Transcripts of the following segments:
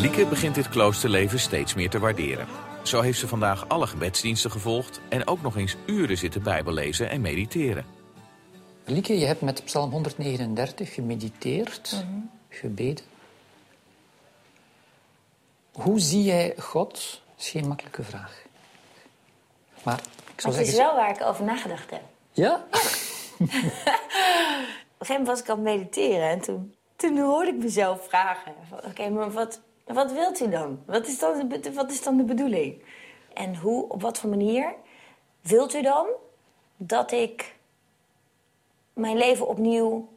Lieke begint dit kloosterleven steeds meer te waarderen. Zo heeft ze vandaag alle gebedsdiensten gevolgd... en ook nog eens uren zitten bijbellezen en mediteren. Lieke, je hebt met Psalm 139 gemediteerd, gebeden. Hoe zie jij God? Dat is geen makkelijke vraag. Maar ik zou het is zeggen... wel waar ik over nagedacht heb. Ja? Op een gegeven moment was ik aan het mediteren en toen, toen hoorde ik mezelf vragen: van, Oké, maar wat, wat wilt u dan? Wat is dan, de, wat is dan de bedoeling? En hoe, op wat voor manier wilt u dan dat ik mijn leven opnieuw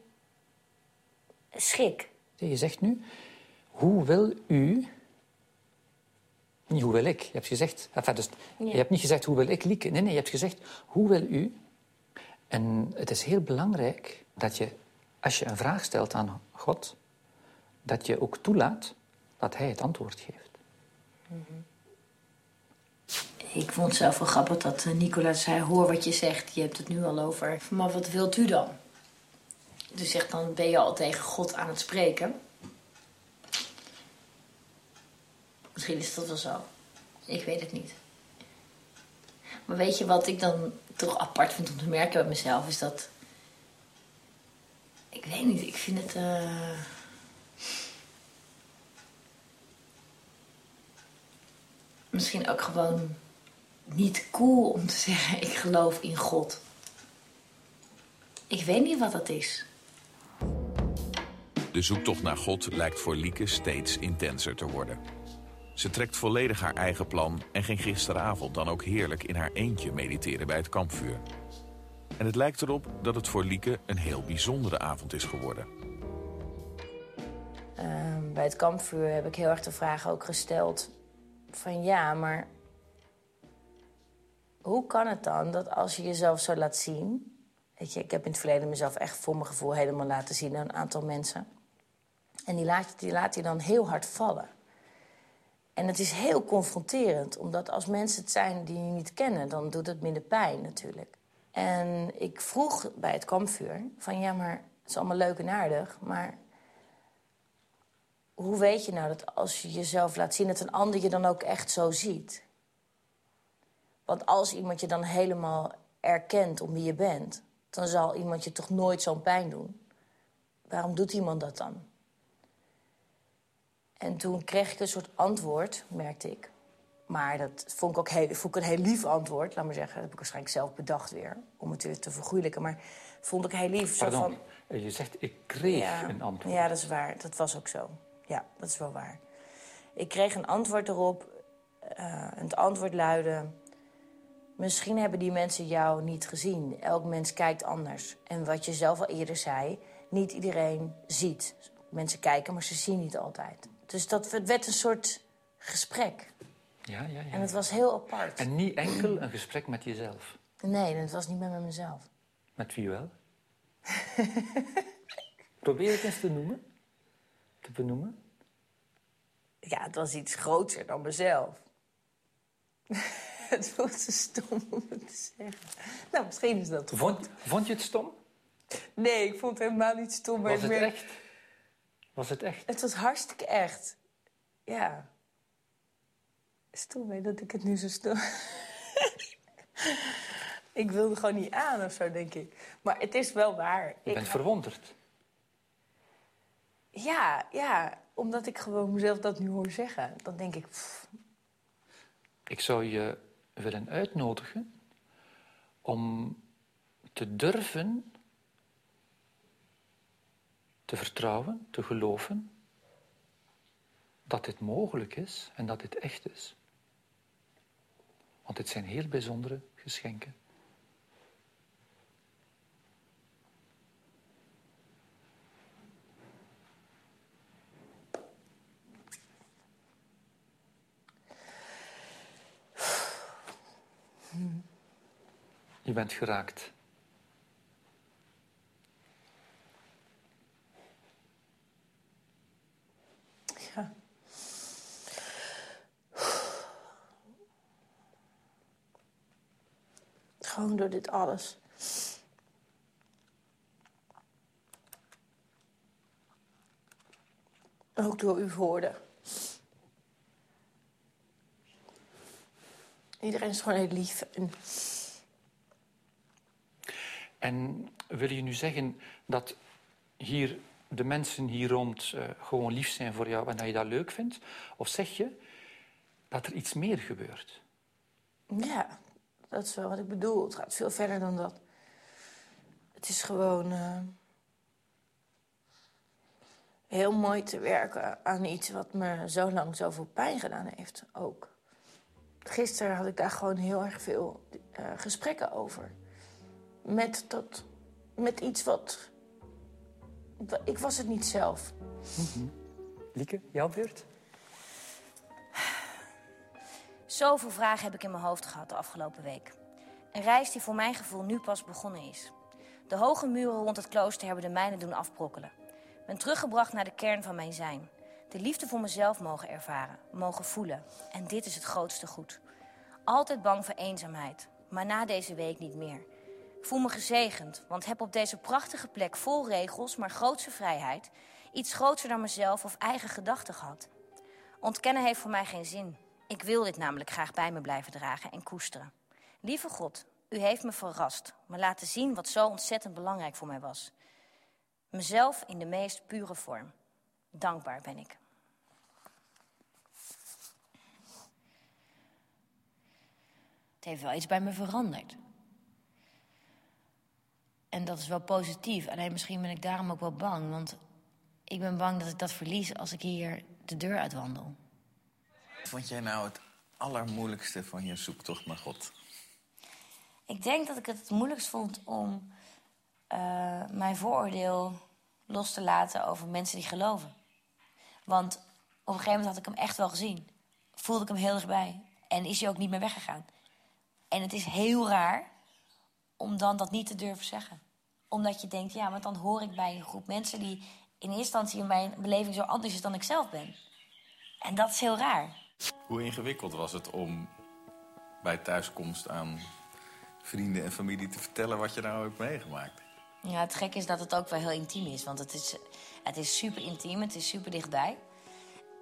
schik? Je zegt nu, hoe wil u... Niet hoe wil ik. Je hebt gezegd... Enfin, dus, Je hebt niet gezegd, hoe wil ik Lieke? Nee, nee, je hebt gezegd, hoe wil u... En het is heel belangrijk dat je, als je een vraag stelt aan God, dat je ook toelaat dat Hij het antwoord geeft. Ik vond het zelf wel grappig dat eh, Nicola zei: Hoor wat je zegt, je hebt het nu al over. Maar wat wilt u dan? Dus zegt dan ben je al tegen God aan het spreken. Misschien is dat wel zo. Ik weet het niet. Maar weet je wat ik dan toch apart vind om te merken bij mezelf? Is dat. Ik weet niet, ik vind het. eh, Misschien ook gewoon niet cool om te zeggen: Ik geloof in God. Ik weet niet wat dat is. De zoektocht naar God lijkt voor Lieke steeds intenser te worden. Ze trekt volledig haar eigen plan en ging gisteravond dan ook heerlijk in haar eentje mediteren bij het kampvuur. En het lijkt erop dat het voor Lieke een heel bijzondere avond is geworden. Ehm, bij het kampvuur heb ik heel erg de vraag ook gesteld: van ja, maar hoe kan het dan dat als je jezelf zo laat zien. Weet je, ik heb in het verleden mezelf echt voor mijn gevoel helemaal laten zien aan een aantal mensen. En die laat, die laat je dan heel hard vallen. En het is heel confronterend, omdat als mensen het zijn die je niet kennen, dan doet het minder pijn natuurlijk. En ik vroeg bij het kampvuur: van ja, maar het is allemaal leuk en aardig, maar hoe weet je nou dat als je jezelf laat zien, dat een ander je dan ook echt zo ziet? Want als iemand je dan helemaal erkent om wie je bent, dan zal iemand je toch nooit zo'n pijn doen. Waarom doet iemand dat dan? En toen kreeg ik een soort antwoord, merkte ik. Maar dat vond ik ook heel, vond ik een heel lief antwoord, laat maar zeggen. Dat heb ik waarschijnlijk zelf bedacht weer, om het weer te vergoeilijken. Maar vond ik heel lief. Zo Pardon, van, je zegt, ik kreeg ja, een antwoord. Ja, dat is waar. Dat was ook zo. Ja, dat is wel waar. Ik kreeg een antwoord erop. eh, het antwoord luidde... Misschien hebben die mensen jou niet gezien. Elk mens kijkt anders. En wat je zelf al eerder zei, niet iedereen ziet. Mensen kijken, maar ze zien niet altijd. Dus dat het werd een soort gesprek. Ja, ja, ja. En het was heel apart. En niet enkel een gesprek met jezelf. Nee, het was niet meer met mezelf. Met wie wel? Probeer het eens te noemen. Te benoemen. Ja, het was iets groter dan mezelf. het voelt zo stom om het te zeggen. Nou, misschien is dat Vond, vond je het stom? Nee, ik vond het helemaal niet stom. Maar Was het echt? Was het echt? Het was hartstikke echt. Ja. Stom, hè, dat ik het nu zo stom... ik wilde gewoon niet aan of zo, denk ik. Maar het is wel waar. Je Ik- bent verwonderd. Ja, ja, omdat ik gewoon mezelf dat nu hoor zeggen. Dan denk ik, Ik zou je willen uitnodigen om te durven te vertrouwen, te geloven dat dit mogelijk is en dat dit echt is. Want dit zijn heel bijzondere geschenken. Je bent geraakt. ja. Gewoon door dit alles. Ook door uw woorden. Iedereen is gewoon heel lief. En... En wil je nu zeggen dat hier de mensen hier rond uh, gewoon lief zijn voor jou en dat je dat leuk vindt? Of zeg je dat er iets meer gebeurt? Ja, dat is wel wat ik bedoel. Het gaat veel verder dan dat. Het is gewoon uh, heel mooi te werken aan iets wat me zo lang zoveel pijn gedaan heeft ook. Gisteren had ik daar gewoon heel erg veel uh, gesprekken over. Met, dat, met iets wat... Ik was het niet zelf. Mm -hmm. Lieke, jouw beurt? Zoveel vragen heb ik in mijn hoofd gehad de afgelopen week. Een reis die voor mijn gevoel nu pas begonnen is. De hoge muren rond het klooster hebben de mijnen doen afbrokkelen. Ben teruggebracht naar de kern van mijn zijn. De liefde voor mezelf mogen ervaren, mogen voelen. En dit is het grootste goed. Altijd bang voor eenzaamheid, maar na deze week niet meer. Voel me gezegend, want heb op deze prachtige plek vol regels, maar grootse vrijheid, iets groter dan mezelf of eigen gedachten gehad. Ontkennen heeft voor mij geen zin. Ik wil dit namelijk graag bij me blijven dragen en koesteren. Lieve God, u heeft me verrast, me laten zien wat zo ontzettend belangrijk voor mij was. Mezelf in de meest pure vorm. Dankbaar ben ik. Het heeft wel iets bij me veranderd. En dat is wel positief. Alleen misschien ben ik daarom ook wel bang. Want ik ben bang dat ik dat verlies als ik hier de deur uitwandel. Vond jij nou het allermoeilijkste van je zoektocht naar God? Ik denk dat ik het het moeilijkst vond om uh, mijn vooroordeel los te laten over mensen die geloven. Want op een gegeven moment had ik hem echt wel gezien. Voelde ik hem heel dichtbij. En is hij ook niet meer weggegaan. En het is heel raar om dan dat niet te durven zeggen. Omdat je denkt, ja, want dan hoor ik bij een groep mensen die in eerste instantie in mijn beleving zo anders is dan ik zelf ben. En dat is heel raar. Hoe ingewikkeld was het om bij thuiskomst aan vrienden en familie te vertellen wat je nou hebt meegemaakt? Ja, het gek is dat het ook wel heel intiem is. Want het is, het is super intiem, het is super dichtbij.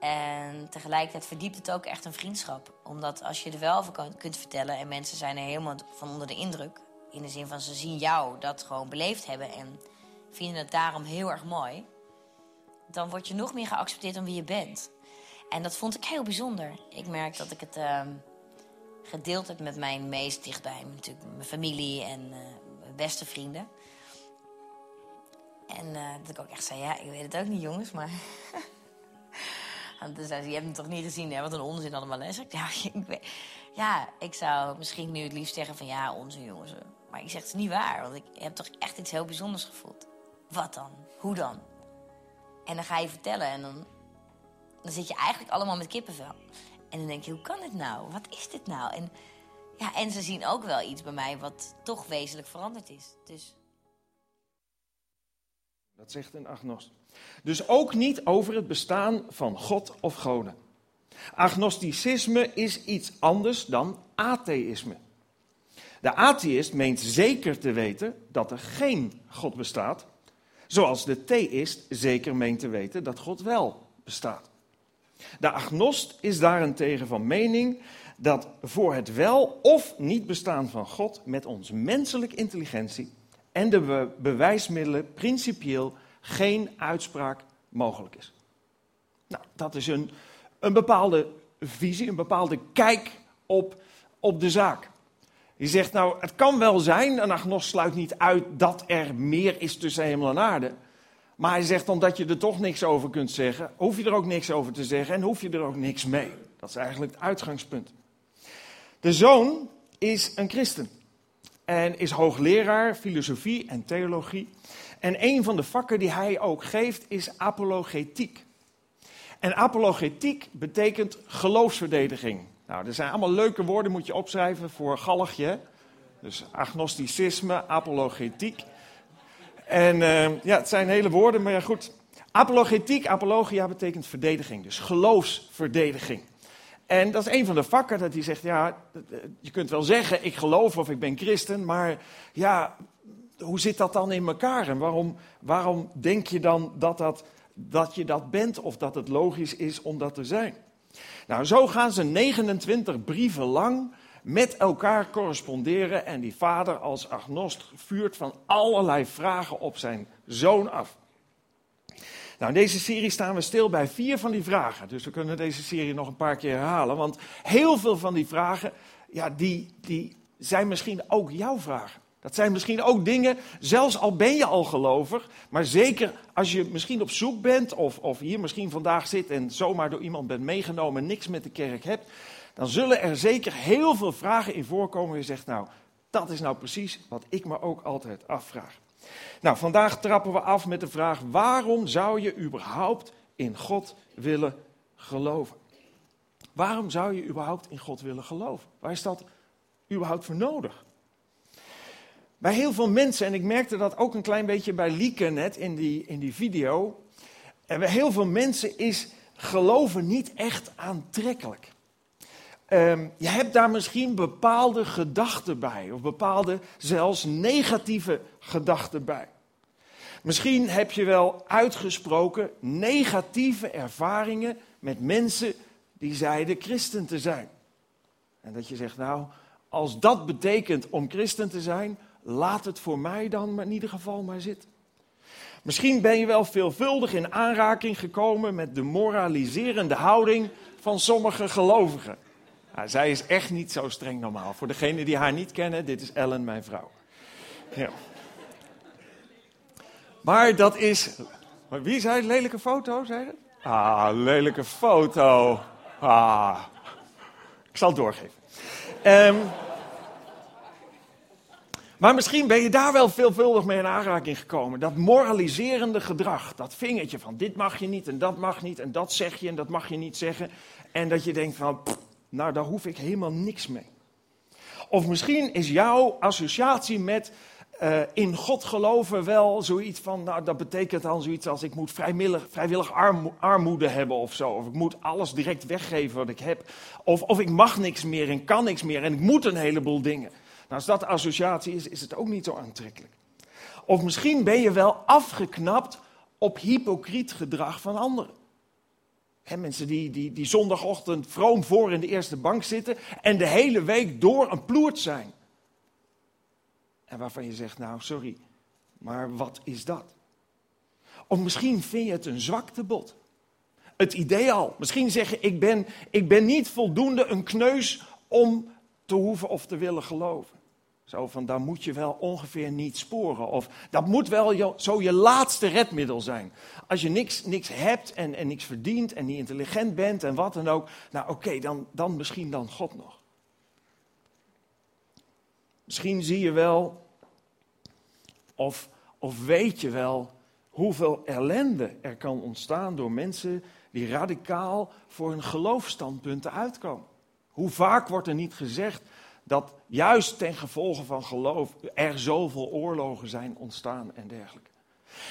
En tegelijkertijd verdiept het ook echt een vriendschap. Omdat als je er wel over kunt vertellen en mensen zijn er helemaal van onder de indruk. In de zin van ze zien jou dat gewoon beleefd hebben en vinden het daarom heel erg mooi. Dan word je nog meer geaccepteerd om wie je bent. En dat vond ik heel bijzonder. Ik merk dat ik het uh, gedeeld heb met mijn meest dichtbij. Natuurlijk mijn familie en uh, mijn beste vrienden. En uh, dat ik ook echt zei, ja, ik weet het ook niet jongens, maar... ze, je hebt hem toch niet gezien, hè? Wat een onzin allemaal. Zei ik, ja, ik weet... ja, ik zou misschien nu het liefst zeggen van... Ja, onzin jongens. Maar ik zeg, het niet waar, want ik heb toch echt iets heel bijzonders gevoeld. Wat dan? Hoe dan? En dan ga je vertellen en dan dan zit je eigenlijk allemaal met kippenvel. En dan denk je, hoe kan dit nou? Wat is dit nou? En, ja, en ze zien ook wel iets bij mij wat toch wezenlijk veranderd is. Dus... Dat zegt een agnost. Dus ook niet over het bestaan van God of goden. Agnosticisme is iets anders dan atheïsme. De atheïst meent zeker te weten dat er geen God bestaat, zoals de theïst zeker meent te weten dat God wel bestaat. De agnost is daarentegen van mening dat voor het wel of niet bestaan van God met onze menselijke intelligentie en de bewijsmiddelen principieel geen uitspraak mogelijk is. Nou, dat is een, een bepaalde visie, een bepaalde kijk op, op de zaak. Je zegt nou, het kan wel zijn, een agnost sluit niet uit dat er meer is tussen hemel en aarde. Maar hij zegt omdat je er toch niks over kunt zeggen, hoef je er ook niks over te zeggen en hoef je er ook niks mee. Dat is eigenlijk het uitgangspunt. De zoon is een christen en is hoogleraar filosofie en theologie. En een van de vakken die hij ook geeft is apologetiek. En apologetiek betekent geloofsverdediging. Nou, er zijn allemaal leuke woorden, moet je opschrijven voor galligje. Dus agnosticisme, apologetiek. En uh, ja, het zijn hele woorden, maar ja goed. Apologetiek, apologia betekent verdediging, dus geloofsverdediging. En dat is een van de vakken dat hij zegt, ja, je kunt wel zeggen, ik geloof of ik ben christen, maar ja, hoe zit dat dan in elkaar? En waarom, waarom denk je dan dat, dat, dat je dat bent of dat het logisch is om dat te zijn? Nou, zo gaan ze 29 brieven lang met elkaar corresponderen en die vader als agnost vuurt van allerlei vragen op zijn zoon af. Nou, in deze serie staan we stil bij vier van die vragen. Dus we kunnen deze serie nog een paar keer herhalen. Want heel veel van die vragen, ja, die, die zijn misschien ook jouw vragen. Dat zijn misschien ook dingen, zelfs al ben je al gelovig, maar zeker als je misschien op zoek bent of, of hier misschien vandaag zit en zomaar door iemand bent meegenomen en niks met de kerk hebt, dan zullen er zeker heel veel vragen in voorkomen je zegt, nou, dat is nou precies wat ik me ook altijd afvraag. Nou, vandaag trappen we af met de vraag: waarom zou je überhaupt in God willen geloven? Waarom zou je überhaupt in God willen geloven? Waar is dat überhaupt voor nodig? Bij heel veel mensen, en ik merkte dat ook een klein beetje bij Lieke net in die, in die video. En bij heel veel mensen is geloven niet echt aantrekkelijk. Um, je hebt daar misschien bepaalde gedachten bij, of bepaalde zelfs negatieve gedachten bij. Misschien heb je wel uitgesproken negatieve ervaringen met mensen die zeiden christen te zijn. En dat je zegt, nou, als dat betekent om christen te zijn, laat het voor mij dan maar in ieder geval maar zitten. Misschien ben je wel veelvuldig in aanraking gekomen met de moraliserende houding van sommige gelovigen. Nou, zij is echt niet zo streng normaal. Voor degenen die haar niet kennen, dit is Ellen, mijn vrouw. Ja. Maar dat is. Maar wie zei lelijke foto? Zei het? Ah, lelijke foto. Ah. Ik zal het doorgeven. Um, maar misschien ben je daar wel veelvuldig mee in aanraking gekomen. Dat moraliserende gedrag, dat vingertje van dit mag je niet en dat mag niet en dat zeg je en dat mag je niet zeggen. En dat je denkt van, nou daar hoef ik helemaal niks mee. Of misschien is jouw associatie met uh, in God geloven wel zoiets van, nou dat betekent dan zoiets als ik moet vrijwillig, armoede hebben of zo. Of ik moet alles direct weggeven wat ik heb. Of, of ik mag niks meer en kan niks meer en ik moet een heleboel dingen. Nou, als dat associatie is, is het ook niet zo aantrekkelijk. Of misschien ben je wel afgeknapt op hypocriet gedrag van anderen. Mensen die, die, die zondagochtend vroom voor in de eerste bank zitten en de hele week door een ploert zijn. En waarvan je zegt, nou sorry, maar wat is dat? Of misschien vind je het een zwaktebod. Het idee al. Misschien zeg je, ik ben, ik ben niet voldoende een kneus om te hoeven of te willen geloven. Zo van, daar moet je wel ongeveer niet sporen. Of dat moet wel zo je laatste redmiddel zijn. Als je niks, niks hebt en, en niks verdient en niet intelligent bent en wat dan ook. Nou oké, dan, dan misschien dan God nog. Misschien zie je wel, of, of weet je wel, hoeveel ellende er kan ontstaan door mensen die radicaal voor hun geloofstandpunten uitkomen. Hoe vaak wordt er niet gezegd dat juist ten gevolge van geloof er zoveel oorlogen zijn ontstaan en dergelijke.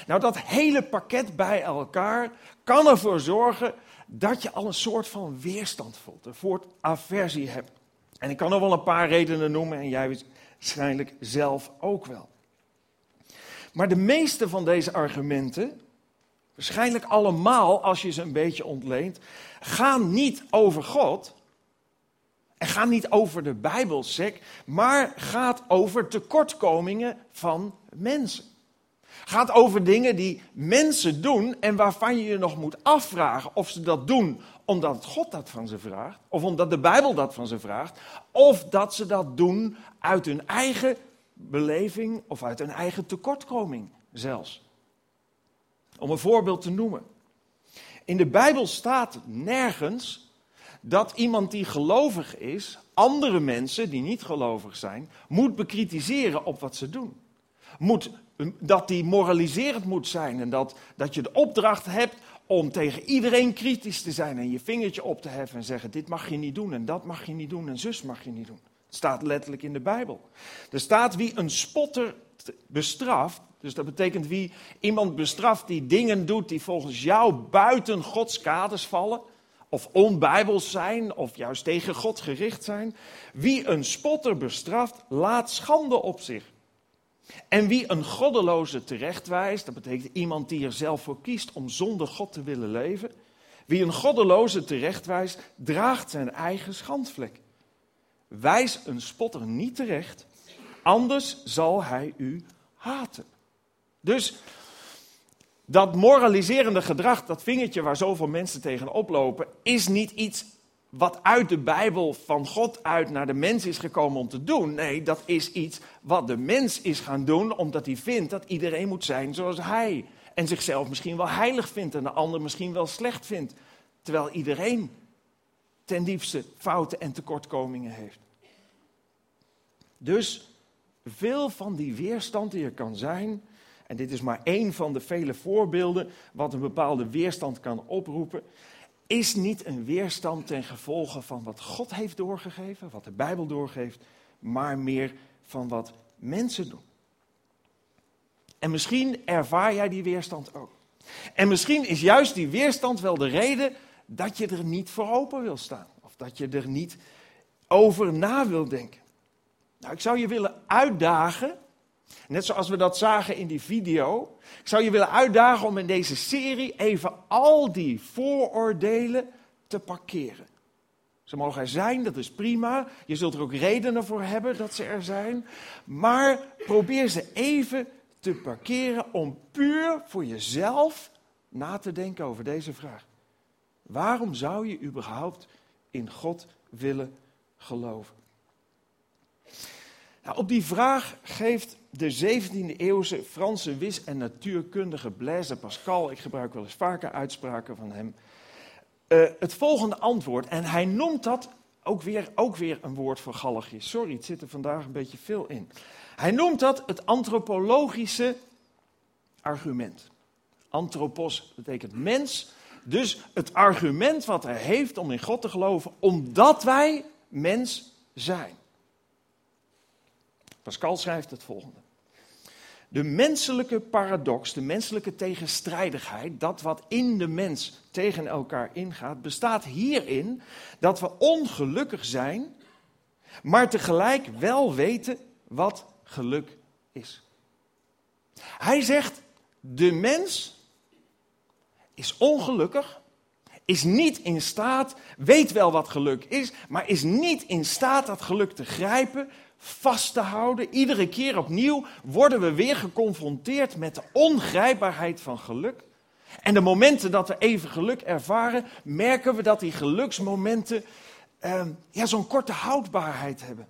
Nou, dat hele pakket bij elkaar kan ervoor zorgen dat je al een soort van weerstand voelt, een soort aversie hebt. En ik kan nog wel een paar redenen noemen en jij waarschijnlijk zelf ook wel. Maar de meeste van deze argumenten, waarschijnlijk allemaal als je ze een beetje ontleent, gaan niet over God, en gaat niet over de Bijbelsek, maar gaat over tekortkomingen van mensen. Gaat over dingen die mensen doen en waarvan je je nog moet afvragen of ze dat doen omdat God dat van ze vraagt, of omdat de Bijbel dat van ze vraagt, of dat ze dat doen uit hun eigen beleving of uit hun eigen tekortkoming zelfs. Om een voorbeeld te noemen. In de Bijbel staat nergens dat iemand die gelovig is, andere mensen die niet gelovig zijn, moet bekritiseren op wat ze doen. Moet, dat die moraliserend moet zijn en dat, dat je de opdracht hebt om tegen iedereen kritisch te zijn en je vingertje op te heffen en zeggen: dit mag je niet doen en dat mag je niet doen en zus mag je niet doen. Het staat letterlijk in de Bijbel. Er staat wie een spotter bestraft, dus dat betekent wie iemand bestraft die dingen doet die volgens jou buiten Gods kaders vallen, of onbijbels zijn, of juist tegen God gericht zijn. Wie een spotter bestraft, laat schande op zich. En wie een goddeloze terechtwijst, dat betekent iemand die er zelf voor kiest om zonder God te willen leven. Wie een goddeloze terechtwijst, draagt zijn eigen schandvlek. wijs een spotter niet terecht, anders zal hij u haten. Dus dat moraliserende gedrag, dat vingertje waar zoveel mensen tegen oplopen, is niet iets wat uit de Bijbel van God uit naar de mens is gekomen om te doen. Nee, dat is iets wat de mens is gaan doen omdat hij vindt dat iedereen moet zijn zoals hij. En zichzelf misschien wel heilig vindt en de ander misschien wel slecht vindt. Terwijl iedereen ten diepste fouten en tekortkomingen heeft. Dus veel van die weerstand die er kan zijn, en dit is maar één van de vele voorbeelden wat een bepaalde weerstand kan oproepen, is niet een weerstand ten gevolge van wat God heeft doorgegeven, wat de Bijbel doorgeeft, maar meer van wat mensen doen. En misschien ervaar jij die weerstand ook. En misschien is juist die weerstand wel de reden dat je er niet voor open wil staan. Of dat je er niet over na wil denken. Nou, ik zou je willen uitdagen, net zoals we dat zagen in die video. Ik zou je willen uitdagen om in deze serie even al die vooroordelen te parkeren. Ze mogen er zijn, dat is prima. Je zult er ook redenen voor hebben dat ze er zijn. Maar probeer ze even te parkeren om puur voor jezelf na te denken over deze vraag. Waarom zou je überhaupt in God willen geloven? Nou, op die vraag geeft de 17e eeuwse Franse wis- en natuurkundige Blaise Pascal, ik gebruik wel eens vaker uitspraken van hem, uh, het volgende antwoord. En hij noemt dat ook weer, ook weer een woord voor galligje. Sorry, het zit er vandaag een beetje veel in. Hij noemt dat het antropologische argument. Anthropos betekent mens. Dus het argument wat hij heeft om in God te geloven, omdat wij mens zijn. Pascal schrijft het volgende. De menselijke paradox, de menselijke tegenstrijdigheid, dat wat in de mens tegen elkaar ingaat, bestaat hierin dat we ongelukkig zijn, maar tegelijk wel weten wat geluk is. Hij zegt, de mens is ongelukkig, is niet in staat, weet wel wat geluk is, maar is niet in staat dat geluk te grijpen, vast te houden. Iedere keer opnieuw worden we weer geconfronteerd met de ongrijpbaarheid van geluk. En de momenten dat we even geluk ervaren, merken we dat die geluksmomenten eh, ja, zo'n korte houdbaarheid hebben.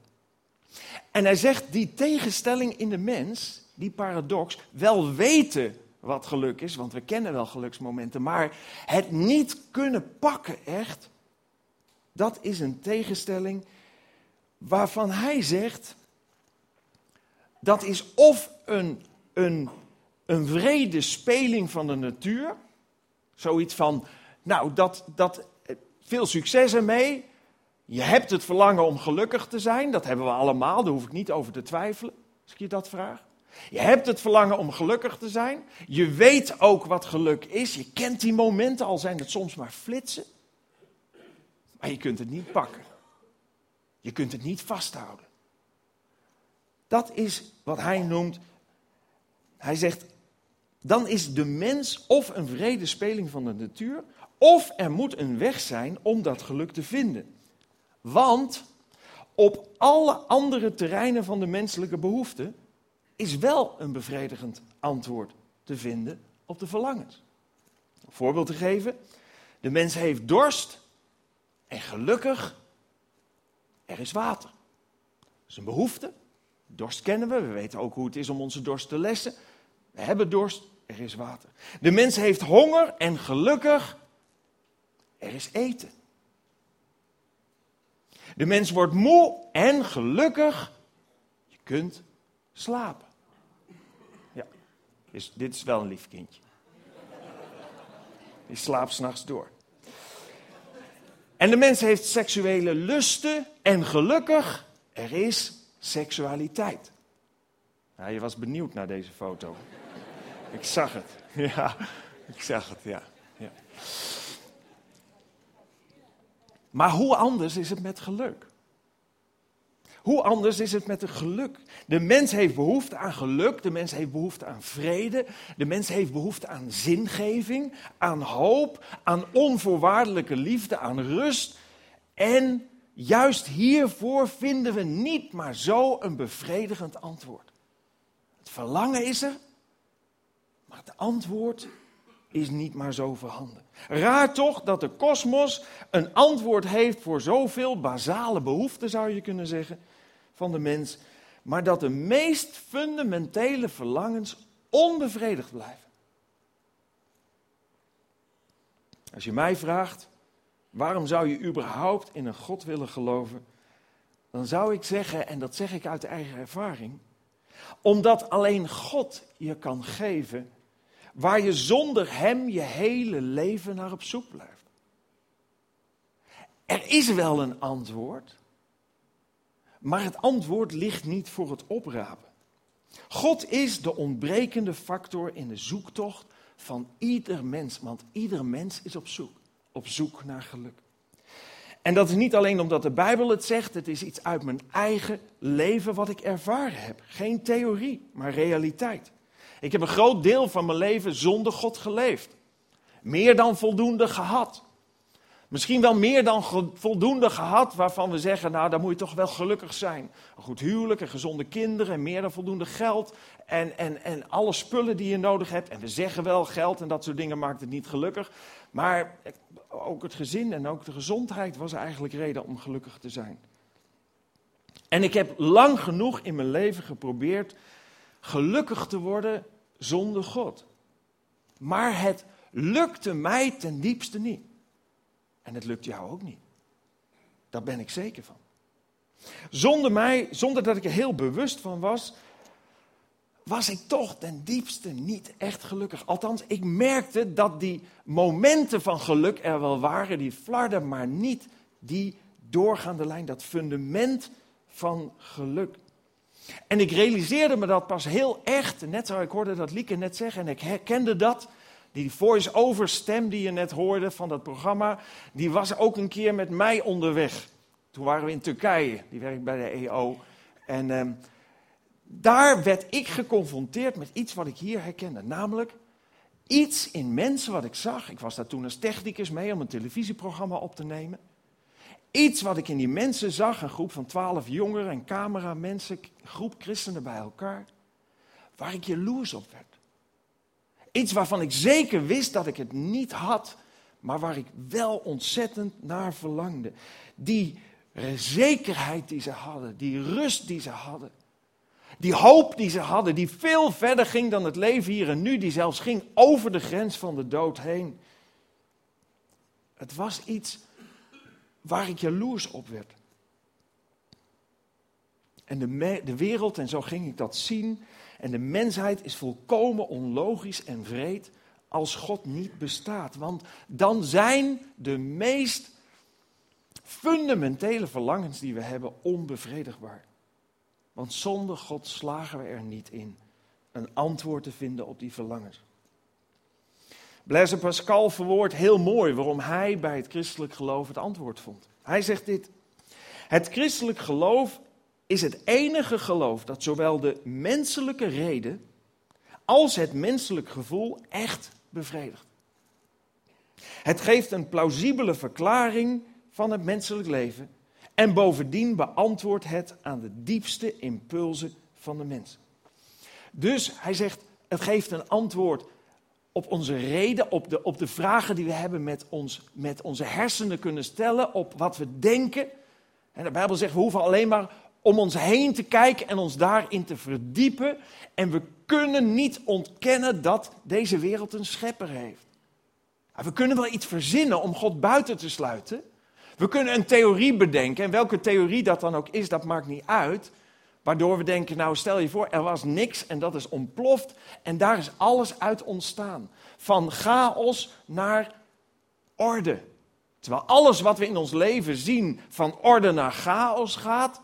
En hij zegt, die tegenstelling in de mens, die paradox, wel weten wat geluk is, want we kennen wel geluksmomenten, maar het niet kunnen pakken echt, dat is een tegenstelling waarvan hij zegt, dat is of een, een, een vrede speling van de natuur, zoiets van, nou, dat, dat, veel succes ermee, je hebt het verlangen om gelukkig te zijn, dat hebben we allemaal, daar hoef ik niet over te twijfelen, als ik je dat vraag. Je hebt het verlangen om gelukkig te zijn. Je weet ook wat geluk is. Je kent die momenten, al zijn het soms maar flitsen. Maar je kunt het niet pakken. Je kunt het niet vasthouden. Dat is wat hij noemt. Hij zegt, dan is de mens of een vrede speling van de natuur, of er moet een weg zijn om dat geluk te vinden. Want op alle andere terreinen van de menselijke behoeften is wel een bevredigend antwoord te vinden op de verlangens. Een voorbeeld te geven. De mens heeft dorst en gelukkig, er is water. Dat is een behoefte. Dorst kennen we, we weten ook hoe het is om onze dorst te lessen. We hebben dorst, er is water. De mens heeft honger en gelukkig, er is eten. De mens wordt moe en gelukkig, je kunt slapen. Ja, dit is wel een lief kindje. Die slaapt s'nachts door. En de mens heeft seksuele lusten en gelukkig, er is seksualiteit. Ja, je was benieuwd naar deze foto. Ik zag het. Ja, ik zag het, ja. ja. Maar hoe anders is het met geluk? Hoe anders is het met het geluk? De mens heeft behoefte aan geluk, de mens heeft behoefte aan vrede, de mens heeft behoefte aan zingeving, aan hoop, aan onvoorwaardelijke liefde, aan rust en juist hiervoor vinden we niet maar zo een bevredigend antwoord. Het verlangen is er, maar het antwoord is niet maar zo voorhanden. Raar toch dat de kosmos een antwoord heeft voor zoveel basale behoeften, zou je kunnen zeggen, van de mens, maar dat de meest fundamentele verlangens onbevredigd blijven. Als je mij vraagt, waarom zou je überhaupt in een God willen geloven? Dan zou ik zeggen, en dat zeg ik uit eigen ervaring, omdat alleen God je kan geven waar je zonder Hem je hele leven naar op zoek blijft. Er is wel een antwoord, maar het antwoord ligt niet voor het oprapen. God is de ontbrekende factor in de zoektocht van ieder mens, want ieder mens is op zoek, op zoek naar geluk. En dat is niet alleen omdat de Bijbel het zegt, het is iets uit mijn eigen leven wat ik ervaren heb. Geen theorie, maar realiteit. Ik heb een groot deel van mijn leven zonder God geleefd. Meer dan voldoende gehad. Misschien wel meer dan voldoende gehad waarvan we zeggen, nou dan moet je toch wel gelukkig zijn. Een goed huwelijk en gezonde kinderen en meer dan voldoende geld en, en, en alle spullen die je nodig hebt. En we zeggen wel geld en dat soort dingen maakt het niet gelukkig. Maar ook het gezin en ook de gezondheid was eigenlijk reden om gelukkig te zijn. En ik heb lang genoeg in mijn leven geprobeerd gelukkig te worden zonder God. Maar het lukte mij ten diepste niet. En het lukt jou ook niet. Daar ben ik zeker van. Zonder mij, zonder dat ik er heel bewust van was, was ik toch ten diepste niet echt gelukkig. Althans, ik merkte dat die momenten van geluk er wel waren, die flarden, maar niet die doorgaande lijn, dat fundament van geluk. En ik realiseerde me dat pas heel echt, net zo ik hoorde dat Lieke net zeggen, en ik herkende dat. Die voice-over stem die je net hoorde van dat programma, die was ook een keer met mij onderweg. Toen waren we in Turkije, die werkt bij de EO. En ehm, daar werd ik geconfronteerd met iets wat ik hier herkende. Namelijk iets in mensen wat ik zag. Ik was daar toen als technicus mee om een televisieprogramma op te nemen. Iets wat ik in die mensen zag, een groep van twaalf jongeren en cameramensen, groep christenen bij elkaar, waar ik jaloers op werd. Iets waarvan ik zeker wist dat ik het niet had, maar waar ik wel ontzettend naar verlangde. Die zekerheid die ze hadden, die rust die ze hadden. Die hoop die ze hadden, die veel verder ging dan het leven hier en nu, die zelfs ging over de grens van de dood heen. Het was iets waar ik jaloers op werd. En de, de wereld, en zo ging ik dat zien, en de mensheid is volkomen onlogisch en vreed als God niet bestaat. Want dan zijn de meest fundamentele verlangens die we hebben onbevredigbaar. Want zonder God slagen we er niet in een antwoord te vinden op die verlangens. Blaise Pascal verwoordt heel mooi waarom hij bij het christelijk geloof het antwoord vond. Hij zegt dit: Het christelijk geloof is het enige geloof dat zowel de menselijke reden als het menselijk gevoel echt bevredigt. Het geeft een plausibele verklaring van het menselijk leven en bovendien beantwoordt het aan de diepste impulsen van de mens. Dus hij zegt, het geeft een antwoord op onze reden, op de, op de vragen die we hebben met, ons, met onze hersenen kunnen stellen, op wat we denken. En de Bijbel zegt, we hoeven alleen maar om ons heen te kijken en ons daarin te verdiepen. En we kunnen niet ontkennen dat deze wereld een schepper heeft. We kunnen wel iets verzinnen om God buiten te sluiten. We kunnen een theorie bedenken, en welke theorie dat dan ook is, dat maakt niet uit. Waardoor we denken, nou stel je voor, er was niks en dat is ontploft en daar is alles uit ontstaan. Van chaos naar orde. Terwijl alles wat we in ons leven zien van orde naar chaos gaat,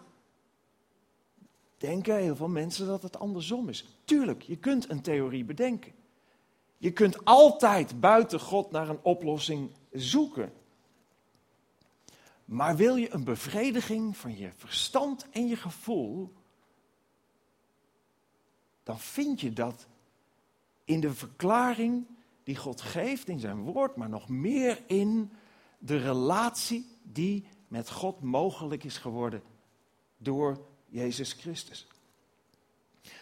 denken heel veel mensen dat het andersom is. Tuurlijk, je kunt een theorie bedenken. Je kunt altijd buiten God naar een oplossing zoeken. Maar wil je een bevrediging van je verstand en je gevoel, dan vind je dat in de verklaring die God geeft in zijn woord, maar nog meer in de relatie die met God mogelijk is geworden door Jezus Christus.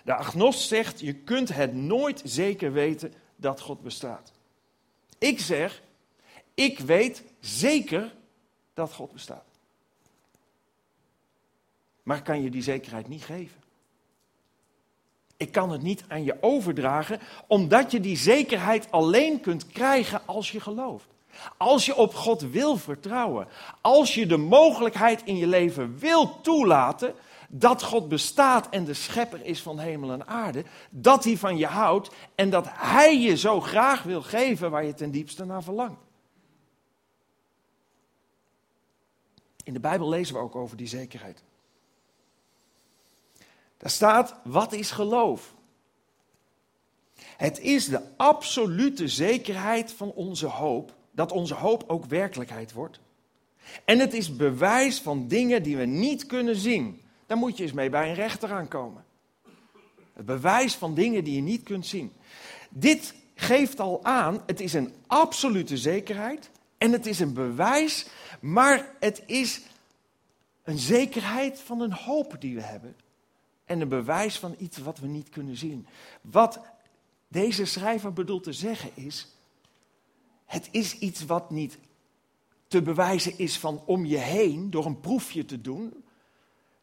De agnost zegt, je kunt het nooit zeker weten dat God bestaat. Ik zeg, ik weet zeker dat God bestaat. Maar kan je die zekerheid niet geven? Ik kan het niet aan je overdragen, omdat je die zekerheid alleen kunt krijgen als je gelooft. Als je op God wil vertrouwen. Als je de mogelijkheid in je leven wil toelaten dat God bestaat en de schepper is van hemel en aarde. Dat hij van je houdt en dat hij je zo graag wil geven waar je ten diepste naar verlangt. In de Bijbel lezen we ook over die zekerheid. Daar staat, wat is geloof? Het is de absolute zekerheid van onze hoop, dat onze hoop ook werkelijkheid wordt. En het is bewijs van dingen die we niet kunnen zien. Daar moet je eens mee bij een rechter aankomen. Het bewijs van dingen die je niet kunt zien. Dit geeft al aan, het is een absolute zekerheid en het is een bewijs, maar het is een zekerheid van een hoop die we hebben en een bewijs van iets wat we niet kunnen zien. Wat deze schrijver bedoelt te zeggen is, het is iets wat niet te bewijzen is van om je heen door een proefje te doen,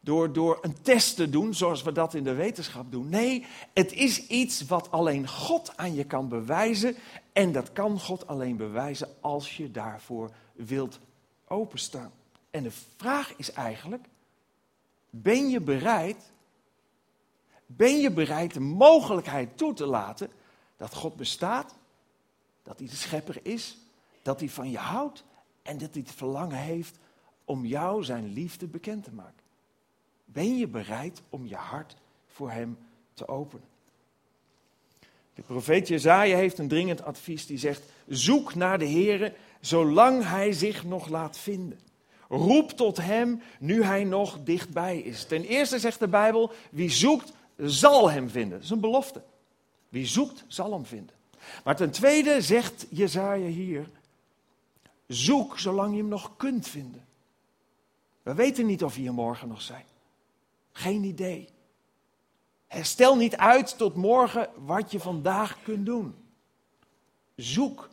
door, door een test te doen, zoals we dat in de wetenschap doen. Nee, het is iets wat alleen God aan je kan bewijzen. En dat kan God alleen bewijzen als je daarvoor wilt openstaan. En de vraag is eigenlijk, ben je bereid ben je bereid de mogelijkheid toe te laten dat God bestaat, dat hij de schepper is, dat hij van je houdt en dat hij het verlangen heeft om jou zijn liefde bekend te maken? Ben je bereid om je hart voor hem te openen? De profeet Jezaja heeft een dringend advies die zegt: zoek naar de Heere zolang hij zich nog laat vinden. Roep tot hem nu hij nog dichtbij is. Ten eerste zegt de Bijbel: wie zoekt zal hem vinden. Dat is een belofte. Wie zoekt, zal hem vinden. Maar ten tweede zegt Jezaja hier, zoek zolang je hem nog kunt vinden. We weten niet of we hier morgen nog zijn. Geen idee. Stel niet uit tot morgen wat je vandaag kunt doen. Zoek,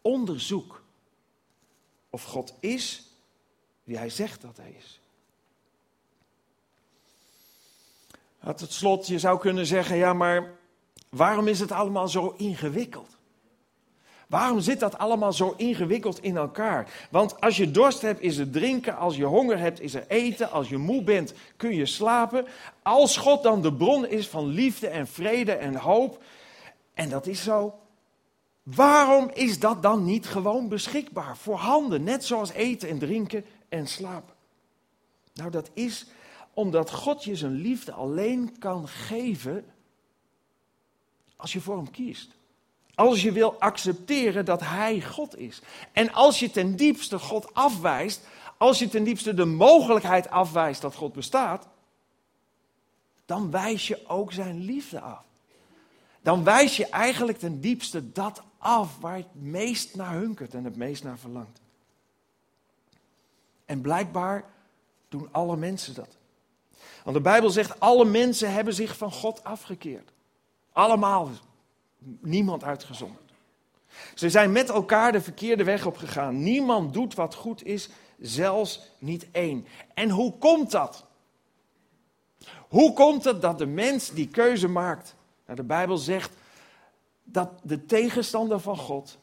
onderzoek of God is wie hij zegt dat hij is. Tot slot, je zou kunnen zeggen, ja, maar waarom is het allemaal zo ingewikkeld? Waarom zit dat allemaal zo ingewikkeld in elkaar? Want als je dorst hebt, is er drinken. Als je honger hebt, is er eten. Als je moe bent, kun je slapen. Als God dan de bron is van liefde en vrede en hoop, en dat is zo, waarom is dat dan niet gewoon beschikbaar voor handen, net zoals eten en drinken en slapen? Nou, dat is omdat God je zijn liefde alleen kan geven als je voor hem kiest. Als je wil accepteren dat hij God is. En als je ten diepste God afwijst, als je ten diepste de mogelijkheid afwijst dat God bestaat, dan wijs je ook zijn liefde af. Dan wijs je eigenlijk ten diepste dat af waar het meest naar hunkert en het meest naar verlangt. En blijkbaar doen alle mensen dat. Want de Bijbel zegt, alle mensen hebben zich van God afgekeerd. Allemaal, niemand uitgezonderd. Ze zijn met elkaar de verkeerde weg op gegaan. Niemand doet wat goed is, zelfs niet één. En hoe komt dat? Hoe komt het dat de mens die keuze maakt? Nou, de Bijbel zegt dat de tegenstander van God,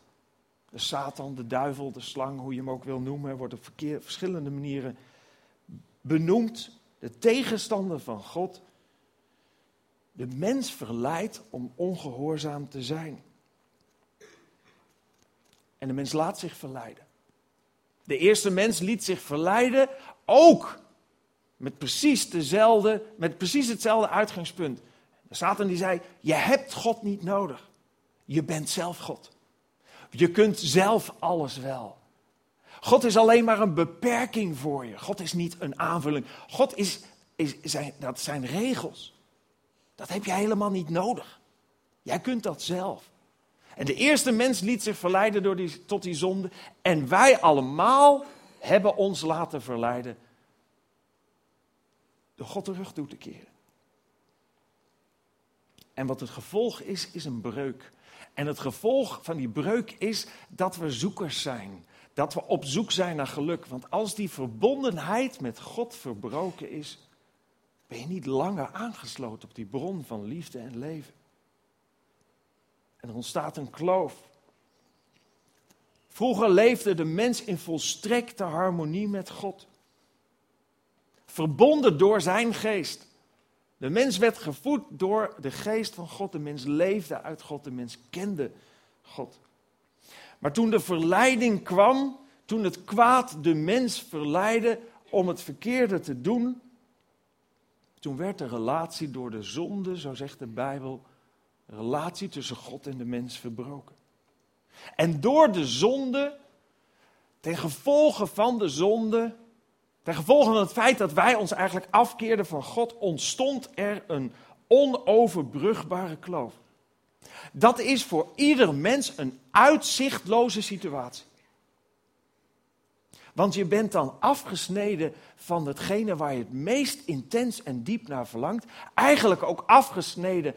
de Satan, de duivel, de slang, hoe je hem ook wil noemen, wordt op verschillende manieren benoemd de tegenstander van God, de mens verleidt om ongehoorzaam te zijn. En de mens laat zich verleiden. De eerste mens liet zich verleiden ook met precies, dezelfde, met precies hetzelfde uitgangspunt. Satan die zei, je hebt God niet nodig. Je bent zelf God. Je kunt zelf alles wel. God is alleen maar een beperking voor je. God is niet een aanvulling. God is, is zijn, dat zijn regels. Dat heb je helemaal niet nodig. Jij kunt dat zelf. En de eerste mens liet zich verleiden door die, tot die zonde. En wij allemaal hebben ons laten verleiden door God de rug toe te keren. En wat het gevolg is, is een breuk. En het gevolg van die breuk is dat we zoekers zijn. Dat we op zoek zijn naar geluk. Want als die verbondenheid met God verbroken is, ben je niet langer aangesloten op die bron van liefde en leven. En er ontstaat een kloof. Vroeger leefde de mens in volstrekte harmonie met God. Verbonden door zijn geest. De mens werd gevoed door de geest van God. De mens leefde uit God. De mens kende God. Maar toen de verleiding kwam, toen het kwaad de mens verleidde om het verkeerde te doen, toen werd de relatie door de zonde, zo zegt de Bijbel, de relatie tussen God en de mens verbroken. En door de zonde, ten gevolge van de zonde, ten gevolge van het feit dat wij ons eigenlijk afkeerden van God, ontstond er een onoverbrugbare kloof. Dat is voor ieder mens een uitzichtloze situatie. Want je bent dan afgesneden van hetgene waar je het meest intens en diep naar verlangt. Eigenlijk ook afgesneden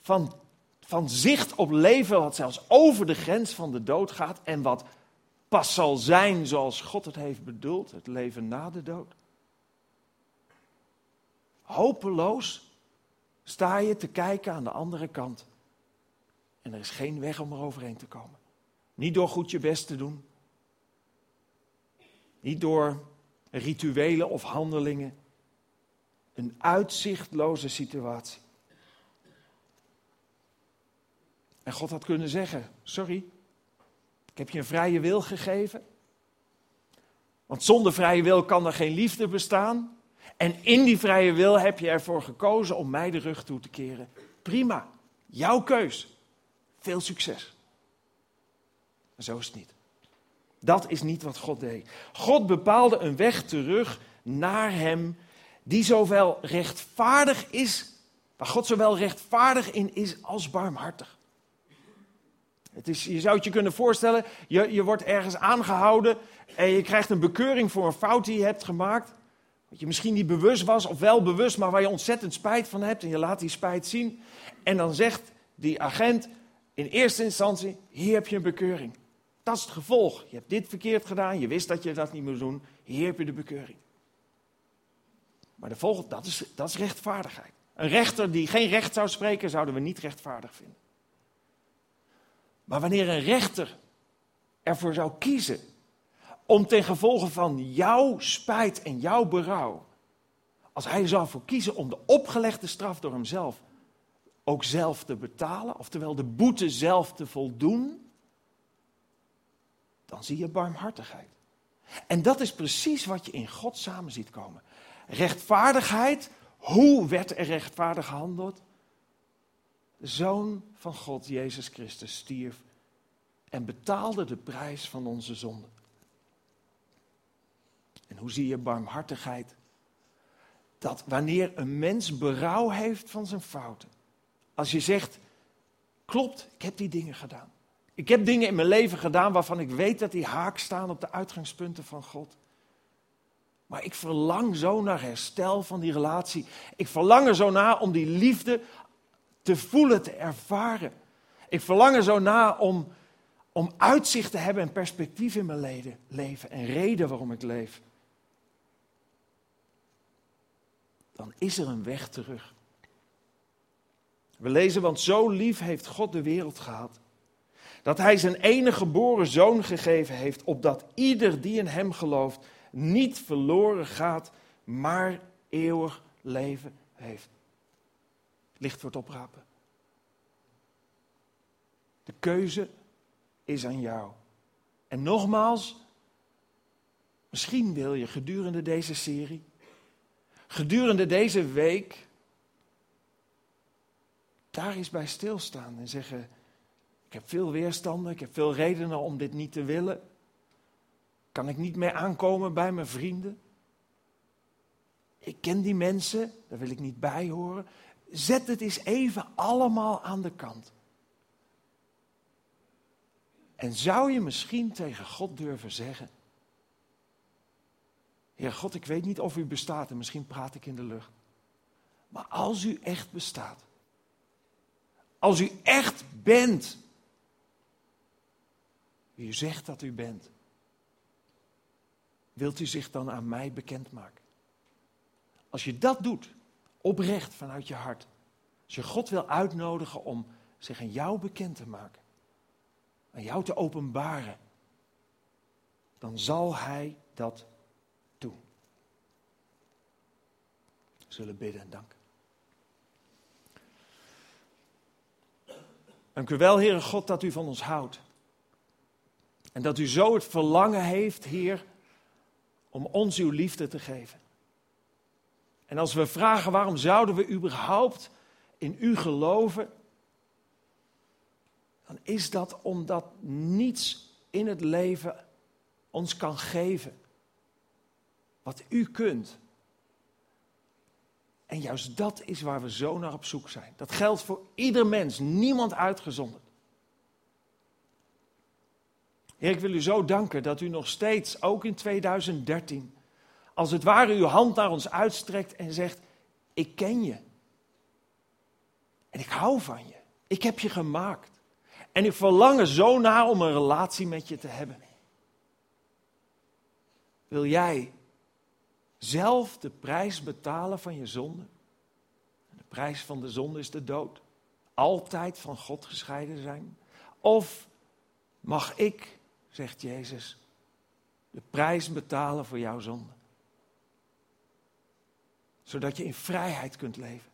van, van zicht op leven wat zelfs over de grens van de dood gaat. En wat pas zal zijn zoals God het heeft bedoeld, het leven na de dood. Hopeloos sta je te kijken aan de andere kant. En er is geen weg om er overheen te komen. Niet door goed je best te doen. Niet door rituelen of handelingen. Een uitzichtloze situatie. En God had kunnen zeggen: Sorry, ik heb je een vrije wil gegeven. Want zonder vrije wil kan er geen liefde bestaan. En in die vrije wil heb je ervoor gekozen om mij de rug toe te keren. Prima, jouw keus. Veel succes. Maar zo is het niet. Dat is niet wat God deed. God bepaalde een weg terug naar Hem, die zowel rechtvaardig is, waar God zowel rechtvaardig in is als barmhartig. Het is, je zou het je kunnen voorstellen, je, je wordt ergens aangehouden en je krijgt een bekeuring voor een fout die je hebt gemaakt. Wat je misschien niet bewust was of wel bewust, maar waar je ontzettend spijt van hebt en je laat die spijt zien. En dan zegt die agent in eerste instantie, hier heb je een bekeuring. Dat gevolg. Je hebt dit verkeerd gedaan, je wist dat je dat niet moest doen, hier heb je de bekeuring. Maar de volgende, dat is, dat is rechtvaardigheid. Een rechter die geen recht zou spreken, zouden we niet rechtvaardig vinden. Maar wanneer een rechter ervoor zou kiezen om ten gevolge van jouw spijt en jouw berouw, als hij zou voor kiezen om de opgelegde straf door hemzelf ook zelf te betalen, oftewel de boete zelf te voldoen, dan zie je barmhartigheid. En dat is precies wat je in God samen ziet komen. Rechtvaardigheid, hoe werd er rechtvaardig gehandeld? De Zoon van God, Jezus Christus, stierf en betaalde de prijs van onze zonde. En hoe zie je barmhartigheid? Dat wanneer een mens berouw heeft van zijn fouten, als je zegt, klopt, ik heb die dingen gedaan. Ik heb dingen in mijn leven gedaan waarvan ik weet dat die haak staan op de uitgangspunten van God. Maar ik verlang zo naar herstel van die relatie. Ik verlang er zo naar om die liefde te voelen, te ervaren. Ik verlang er zo naar om, om uitzicht te hebben en perspectief in mijn leven en reden waarom ik leef. Dan is er een weg terug. We lezen, want zo lief heeft God de wereld gehad. Dat hij zijn enige geboren zoon gegeven heeft, opdat ieder die in hem gelooft niet verloren gaat, maar eeuwig leven heeft. Licht wordt oprapen. De keuze is aan jou. En nogmaals, misschien wil je gedurende deze serie, gedurende deze week, daar eens bij stilstaan en zeggen: Ik heb veel weerstanden, ik heb veel redenen om dit niet te willen. Kan ik niet meer aankomen bij mijn vrienden? Ik ken die mensen, daar wil ik niet bij horen. Zet het eens even allemaal aan de kant. En zou je misschien tegen God durven zeggen: Heer God, ik weet niet of u bestaat en misschien praat ik in de lucht. Maar als u echt bestaat, als u echt bent, u zegt dat u bent, wilt u zich dan aan mij bekendmaken? Als je dat doet, oprecht vanuit je hart, als je God wil uitnodigen om zich aan jou bekend te maken, aan jou te openbaren, dan zal Hij dat doen. We zullen bidden en danken. Dank u wel, Heere God, dat u van ons houdt. En dat u zo het verlangen heeft, Heer, om ons uw liefde te geven. En als we vragen waarom zouden we überhaupt in u geloven, dan is dat omdat niets in het leven ons kan geven wat u kunt. En juist dat is waar we zo naar op zoek zijn. Dat geldt voor ieder mens, niemand uitgezonderd. Heer, ik wil u zo danken dat u nog steeds, ook in 2013, als het ware uw hand naar ons uitstrekt en zegt: Ik ken je. En ik hou van je. Ik heb je gemaakt. En ik verlang er zo naar om een relatie met je te hebben. Wil jij zelf de prijs betalen van je zonde? De prijs van de zonde is de dood. Altijd van God gescheiden zijn. Of mag ik, zegt Jezus, de prijs betalen voor jouw zonde? Zodat je in vrijheid kunt leven.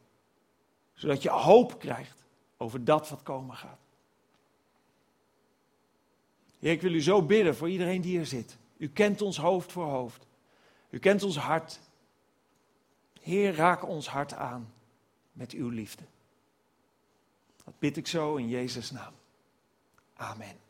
Zodat je hoop krijgt over dat wat komen gaat. Heer, ik wil u zo bidden voor iedereen die hier zit. U kent ons hoofd voor hoofd. U kent ons hart. Heer, raak ons hart aan met uw liefde. Dat bid ik zo in Jezus' naam. Amen.